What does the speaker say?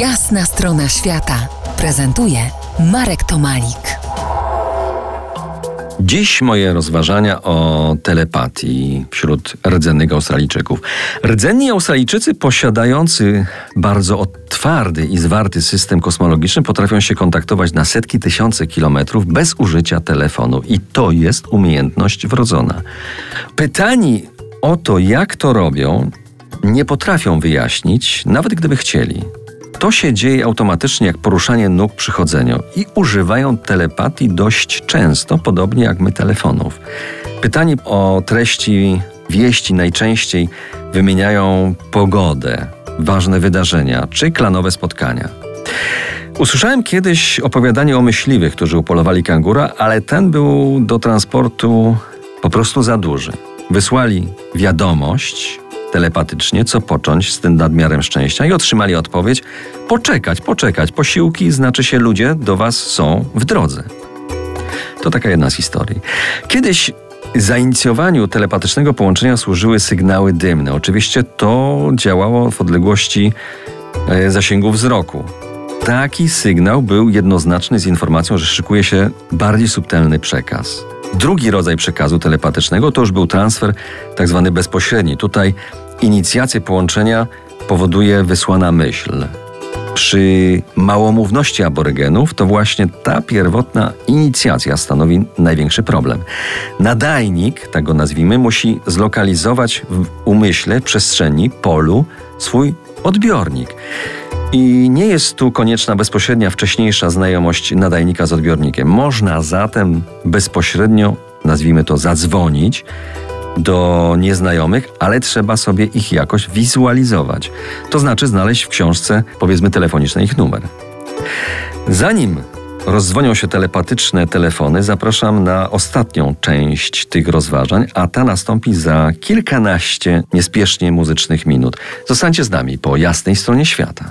Jasna strona świata prezentuje Marek Tomalik. Dziś moje rozważania o telepatii wśród rdzennych Australijczyków. Rdzenni Australijczycy posiadający bardzo twardy i zwarty system kosmologiczny potrafią się kontaktować na setki tysiące kilometrów bez użycia telefonu i to jest umiejętność wrodzona. Pytani o to, jak to robią, nie potrafią wyjaśnić, nawet gdyby chcieli. To się dzieje automatycznie jak poruszanie nóg przy chodzeniu i używają telepatii dość często, podobnie jak my telefonów. Pytani o treści wieści najczęściej wymieniają pogodę, ważne wydarzenia czy klanowe spotkania. Usłyszałem kiedyś opowiadanie o myśliwych, którzy upolowali kangura, ale ten był do transportu po prostu za duży. Wysłali wiadomość, telepatycznie, co począć z tym nadmiarem szczęścia i otrzymali odpowiedź: poczekać, poczekać. Posiłki znaczy się ludzie do was są w drodze. To taka jedna z historii. Kiedyś zainicjowaniu telepatycznego połączenia służyły sygnały dymne. Oczywiście to działało w odległości e, zasięgu wzroku. Taki sygnał był jednoznaczny z informacją, że szykuje się bardziej subtelny przekaz. Drugi rodzaj przekazu telepatycznego to już był transfer tak zwany bezpośredni. Tutaj inicjację połączenia powoduje wysłana myśl. Przy małomówności aborygenów to właśnie ta pierwotna inicjacja stanowi największy problem. Nadajnik, tak go nazwijmy, musi zlokalizować w umyśle, przestrzeni, polu swój odbiornik. I nie jest tu konieczna bezpośrednia wcześniejsza znajomość nadajnika z odbiornikiem. Można zatem bezpośrednio, nazwijmy to, zadzwonić do nieznajomych, ale trzeba sobie ich jakoś wizualizować. To znaczy znaleźć w książce, powiedzmy, telefonicznej ich numer. Zanim rozdzwonią się telepatyczne telefony, zapraszam na ostatnią część tych rozważań, a ta nastąpi za kilkanaście niespiesznie muzycznych minut. Zostańcie z nami po jasnej stronie świata.